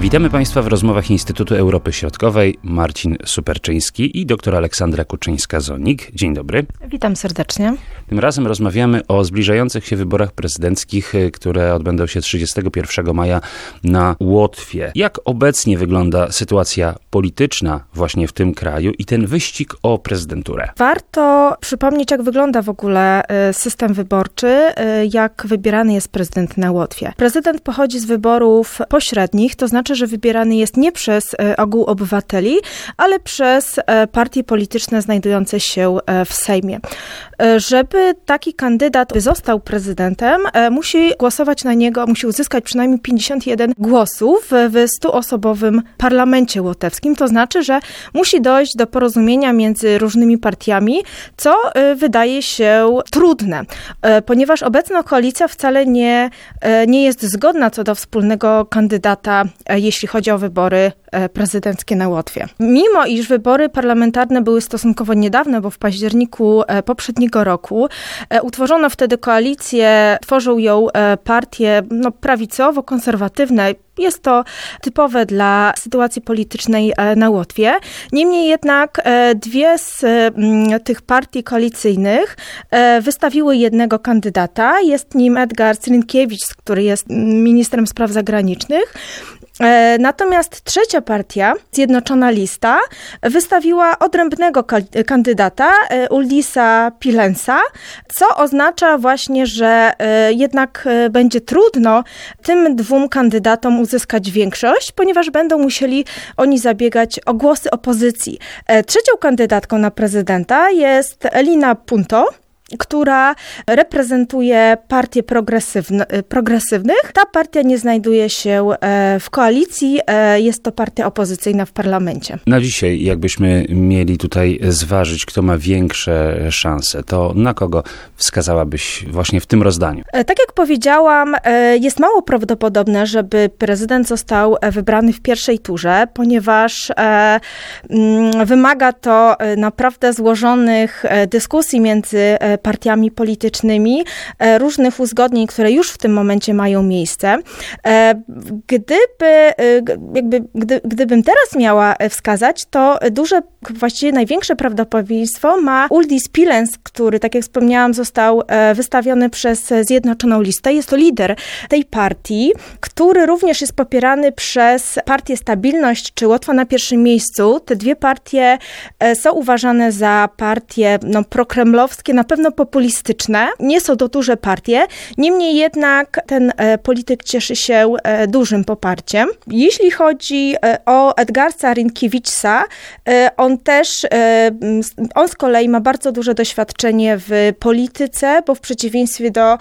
Witamy Państwa w rozmowach Instytutu Europy Środkowej. Marcin Superczyński i dr Aleksandra Kuczyńska-Zonik. Dzień dobry. Witam serdecznie. Tym razem rozmawiamy o zbliżających się wyborach prezydenckich, y, które odbędą się 31 maja na Łotwie. Jak obecnie wygląda sytuacja polityczna właśnie w tym kraju i ten wyścig o prezydenturę? Warto przypomnieć, jak wygląda w ogóle y, system wyborczy, y, jak wybierany jest prezydent na Łotwie. Prezydent pochodzi z wyborów pośrednich, to znaczy, że wybierany jest nie przez ogół obywateli, ale przez partie polityczne znajdujące się w Sejmie. Żeby taki kandydat został prezydentem, e, musi głosować na niego, musi uzyskać przynajmniej 51 głosów w 100-osobowym parlamencie łotewskim. To znaczy, że musi dojść do porozumienia między różnymi partiami, co e, wydaje się trudne, e, ponieważ obecna koalicja wcale nie, nie jest zgodna co do wspólnego kandydata, jeśli chodzi o wybory prezydenckie na Łotwie. Mimo iż wybory parlamentarne były stosunkowo niedawne, bo w październiku poprzedniego roku, E, utworzono wtedy koalicję, tworzył ją e, partie no, prawicowo-konserwatywne. Jest to typowe dla sytuacji politycznej e, na Łotwie. Niemniej jednak dwie z mm, tych partii koalicyjnych wystawiły jednego kandydata. Jest nim Edgar Rynkiewicz, który jest ministrem spraw zagranicznych. E, natomiast trzecia partia, Zjednoczona Lista, wystawiła odrębnego kandydata, e, Uldisa Pilensa, co oznacza właśnie, że e, jednak będzie trudno tym dwóm kandydatom uzyskać większość, ponieważ będą musieli oni zabiegać o głosy opozycji. Trzecią kandydatką na prezydenta jest Elina Punto, która reprezentuje partie progresywnych. Ta partia nie znajduje się e, w koalicji, e, jest to partia opozycyjna w parlamencie. Na dzisiaj, jakbyśmy mieli tutaj zważyć, kto ma większe szanse, to na kogo wskazałabyś właśnie w tym rozdaniu? E, tak jak powiedziałam, jest mało prawdopodobne, żeby prezydent został wybrany w pierwszej turze, ponieważ mm, wymaga to naprawdę złożonych dyskusji między partiami politycznymi, e, różnych uzgodnień, które już w tym momencie mają miejsce. E, gdyby, e, jakby, gdy, gdybym teraz miała wskazać, to duże, właściwie największe prawdopodobieństwo ma Uldis Pilens, który, tak jak wspomniałam, został wystawiony przez Zjednoczoną Listę. Jest to lider tej partii, który również jest popierany przez partię Stabilność czy Łotwa na pierwszym miejscu. Te dwie partie są uważane za partie no, prokremlowskie, na pewno populistyczne, nie są to duże partie, niemniej jednak ten e, polityk cieszy się e, dużym poparciem. Jeśli chodzi e, o Edgarca Rynkiewicza, on też, on z kolei ma bardzo duże doświadczenie w polityce, bo w przeciwieństwie do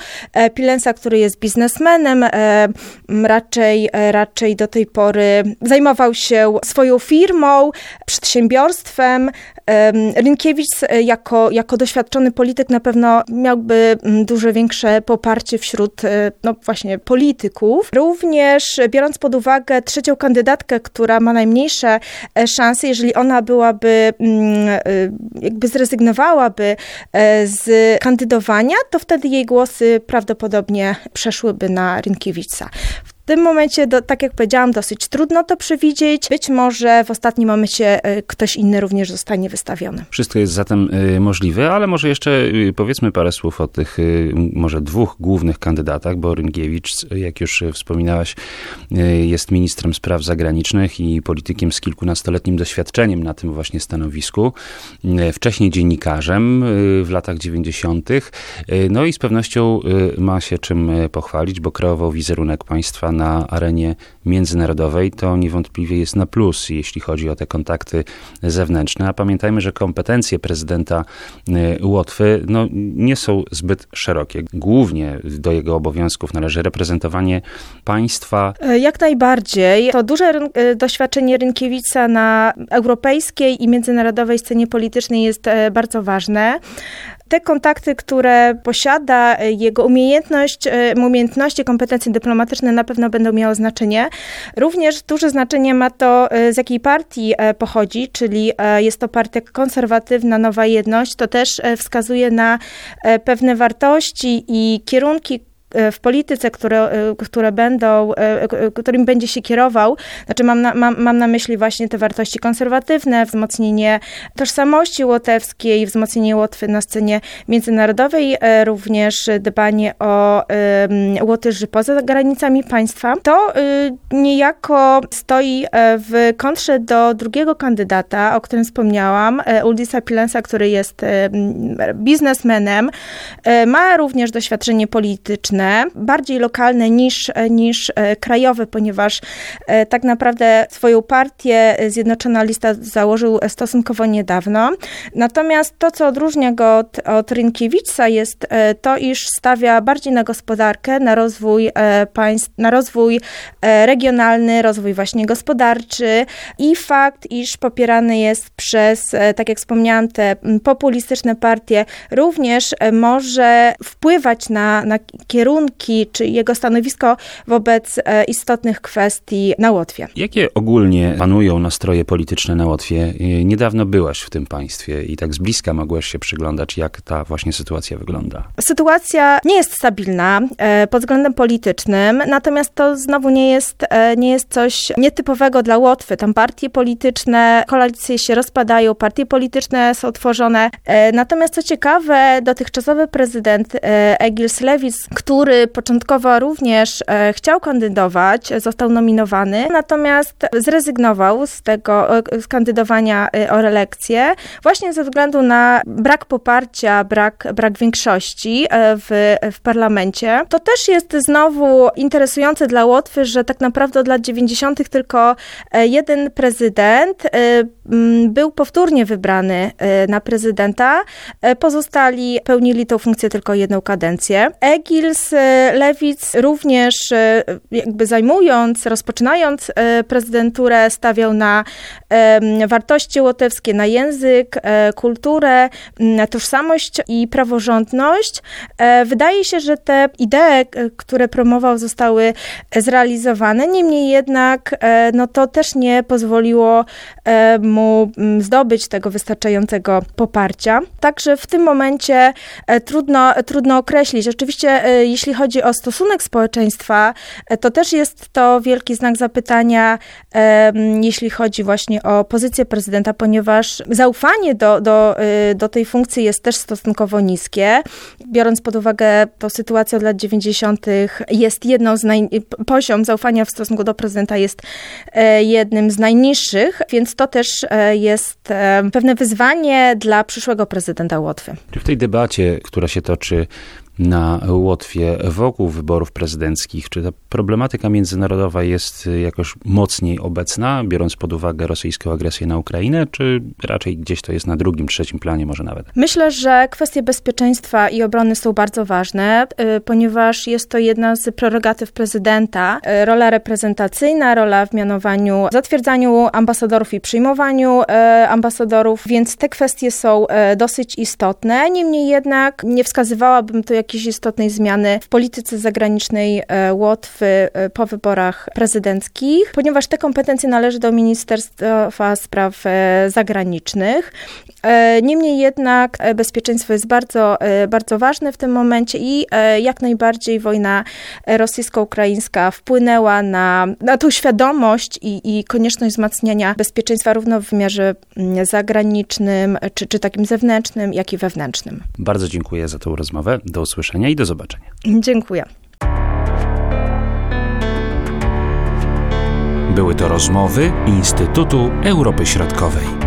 Pilensa, który jest biznesmenem, raczej, raczej do tej pory zajmował się swoją firmą, przedsiębiorstwem. Rynkiewicz jako, jako doświadczony polityk na pewno miałby dużo większe poparcie wśród e, no właśnie polityków. Również biorąc pod uwagę trzecią kandydatkę, która ma najmniejsze e, szanse, jeżeli ona byłaby mm, e, jakby zrezygnowałaby z kandydowania, to wtedy jej głosy prawdopodobnie przeszłyby na Rynkiewicza. W w tym momencie, do, tak jak powiedziałam, dosyć trudno to przewidzieć. Być może w ostatnim momencie e, ktoś inny również zostanie wystawiony. Wszystko jest zatem e, możliwe, ale może jeszcze e, powiedzmy parę słów o tych może dwóch głównych kandydatach, bo Rynkiewicz, jak już wspominałaś, jest ministrem spraw zagranicznych i politykiem z kilkunastoletnim doświadczeniem na tym właśnie stanowisku. Wcześniej dziennikarzem w latach 90. No i z pewnością ma się czym pochwalić, bo kreował wizerunek państwa na arenie międzynarodowej, to niewątpliwie jest na plus, jeśli chodzi o te kontakty zewnętrzne. A pamiętajmy, że kompetencje prezydenta y, Łotwy no, nie są zbyt szerokie. Głównie do jego obowiązków należy reprezentowanie państwa. E, jak najbardziej. To duże e, doświadczenie Rynkiewicza na europejskiej i międzynarodowej scenie politycznej jest e, bardzo ważne te kontakty, które posiada, e, jego umiejętność, e, umiejętności, kompetencje dyplomatyczne na pewno będą miały znaczenie. Również duże znaczenie ma to, e, z jakiej partii pochodzi, czyli jest to partia konserwatywna, Nowa Jedność. To też wskazuje na pewne wartości i kierunki, w polityce, które, które będą, którym będzie się kierował, znaczy mam na, mam, mam na myśli właśnie te wartości konserwatywne, wzmocnienie tożsamości łotewskiej, wzmocnienie Łotwy na scenie międzynarodowej, również dbanie o Łotyży poza granicami państwa, to niejako stoi w kontrze do drugiego kandydata, o którym wspomniałam, Uldisa Pilensa, który jest biznesmenem, e, ma również doświadczenie polityczne, bardziej lokalne niż, niż e, krajowe, ponieważ e, tak naprawdę swoją partię Zjednoczona Lista założył stosunkowo niedawno. Natomiast to, co odróżnia go od, od Rynkiewicza jest to, iż stawia bardziej na gospodarkę, na rozwój państw, na rozwój regionalny, rozwój właśnie gospodarczy i fakt, iż popierany jest przez, tak jak wspomniałam, te populistyczne partie, również e, może wpływać na, na kierunki czy jego stanowisko wobec e, istotnych kwestii na Łotwie. Jakie ogólnie panują nastroje polityczne na Łotwie? E, niedawno byłaś w tym państwie i tak z bliska mogłaś się przyglądać, jak ta właśnie sytuacja wygląda. Sytuacja nie jest stabilna pod względem politycznym, natomiast to znowu nie jest, nie jest coś nietypowego dla Łotwy. Tam partie polityczne, koalicje się rozpadają, partie polityczne są tworzone. Natomiast co ciekawe, dotychczasowy prezydent e, Egil Slewic, który początkowo również e, chciał kandydować, został nominowany, natomiast zrezygnował z tego, e, z kandydowania o reelekcję właśnie ze względu na brak poparcia, brak, brak większości w, w parlamencie. To też jest znowu interesujące dla Łotwy, że tak naprawdę od lat 90. tylko jeden prezydent był powtórnie wybrany na prezydenta. Pozostali pełnili tą funkcję tylko jedną kadencję. Egils e, Lewic również e, jakby zajmując, rozpoczynając e, prezydenturę, stawiał na wartości łotewskie, na język, kulturę, na tożsamość i praworządność. Wydaje się, że te idee, które promował, zostały zrealizowane. Niemniej jednak no to też nie pozwoliło mu zdobyć tego wystarczającego poparcia. Także w tym momencie trudno, trudno określić. Oczywiście, jeśli chodzi o stosunek społeczeństwa, e, to też jest to wielki znak zapytania, jeśli chodzi właśnie o pozycję prezydenta, ponieważ zaufanie do, do, do tej funkcji jest też stosunkowo niskie. Biorąc pod uwagę tą sytuację od lat 90., jest jedną z naj... poziom zaufania w stosunku do prezydenta jest jednym z najniższych, więc to też jest pewne wyzwanie dla przyszłego prezydenta Łotwy. Czy w tej debacie, która się toczy na Łotwie wokół wyborów prezydenckich? Czy ta problematyka międzynarodowa jest jakoś mocniej obecna, biorąc pod uwagę rosyjską agresję na Ukrainę, czy raczej gdzieś to jest na drugim, trzecim planie może nawet? Myślę, że kwestie bezpieczeństwa i obrony są bardzo ważne, y, ponieważ jest to jedna z prerogatyw prezydenta. Y, rola reprezentacyjna, rola w mianowaniu, zatwierdzaniu ambasadorów i przyjmowaniu y, ambasadorów, więc te kwestie są dosyć istotne. Niemniej jednak nie wskazywałabym tu jak jakiejś istotnej zmiany w polityce zagranicznej e, Łotwy e, po wyborach prezydenckich, ponieważ te kompetencje należy do Ministerstwa Spraw e, Zagranicznych. Niemniej jednak bezpieczeństwo jest bardzo, bardzo ważne w tym momencie i jak najbardziej wojna rosyjsko-ukraińska wpłynęła na, na tą świadomość i, i konieczność wzmacniania bezpieczeństwa równo w wymiarze mm, zagranicznym, czy, czy takim zewnętrznym, jak i wewnętrznym. Bardzo dziękuję za tę rozmowę. Do usłyszenia i do zobaczenia. Dziękuję. Były to rozmowy Instytutu Europy Środkowej.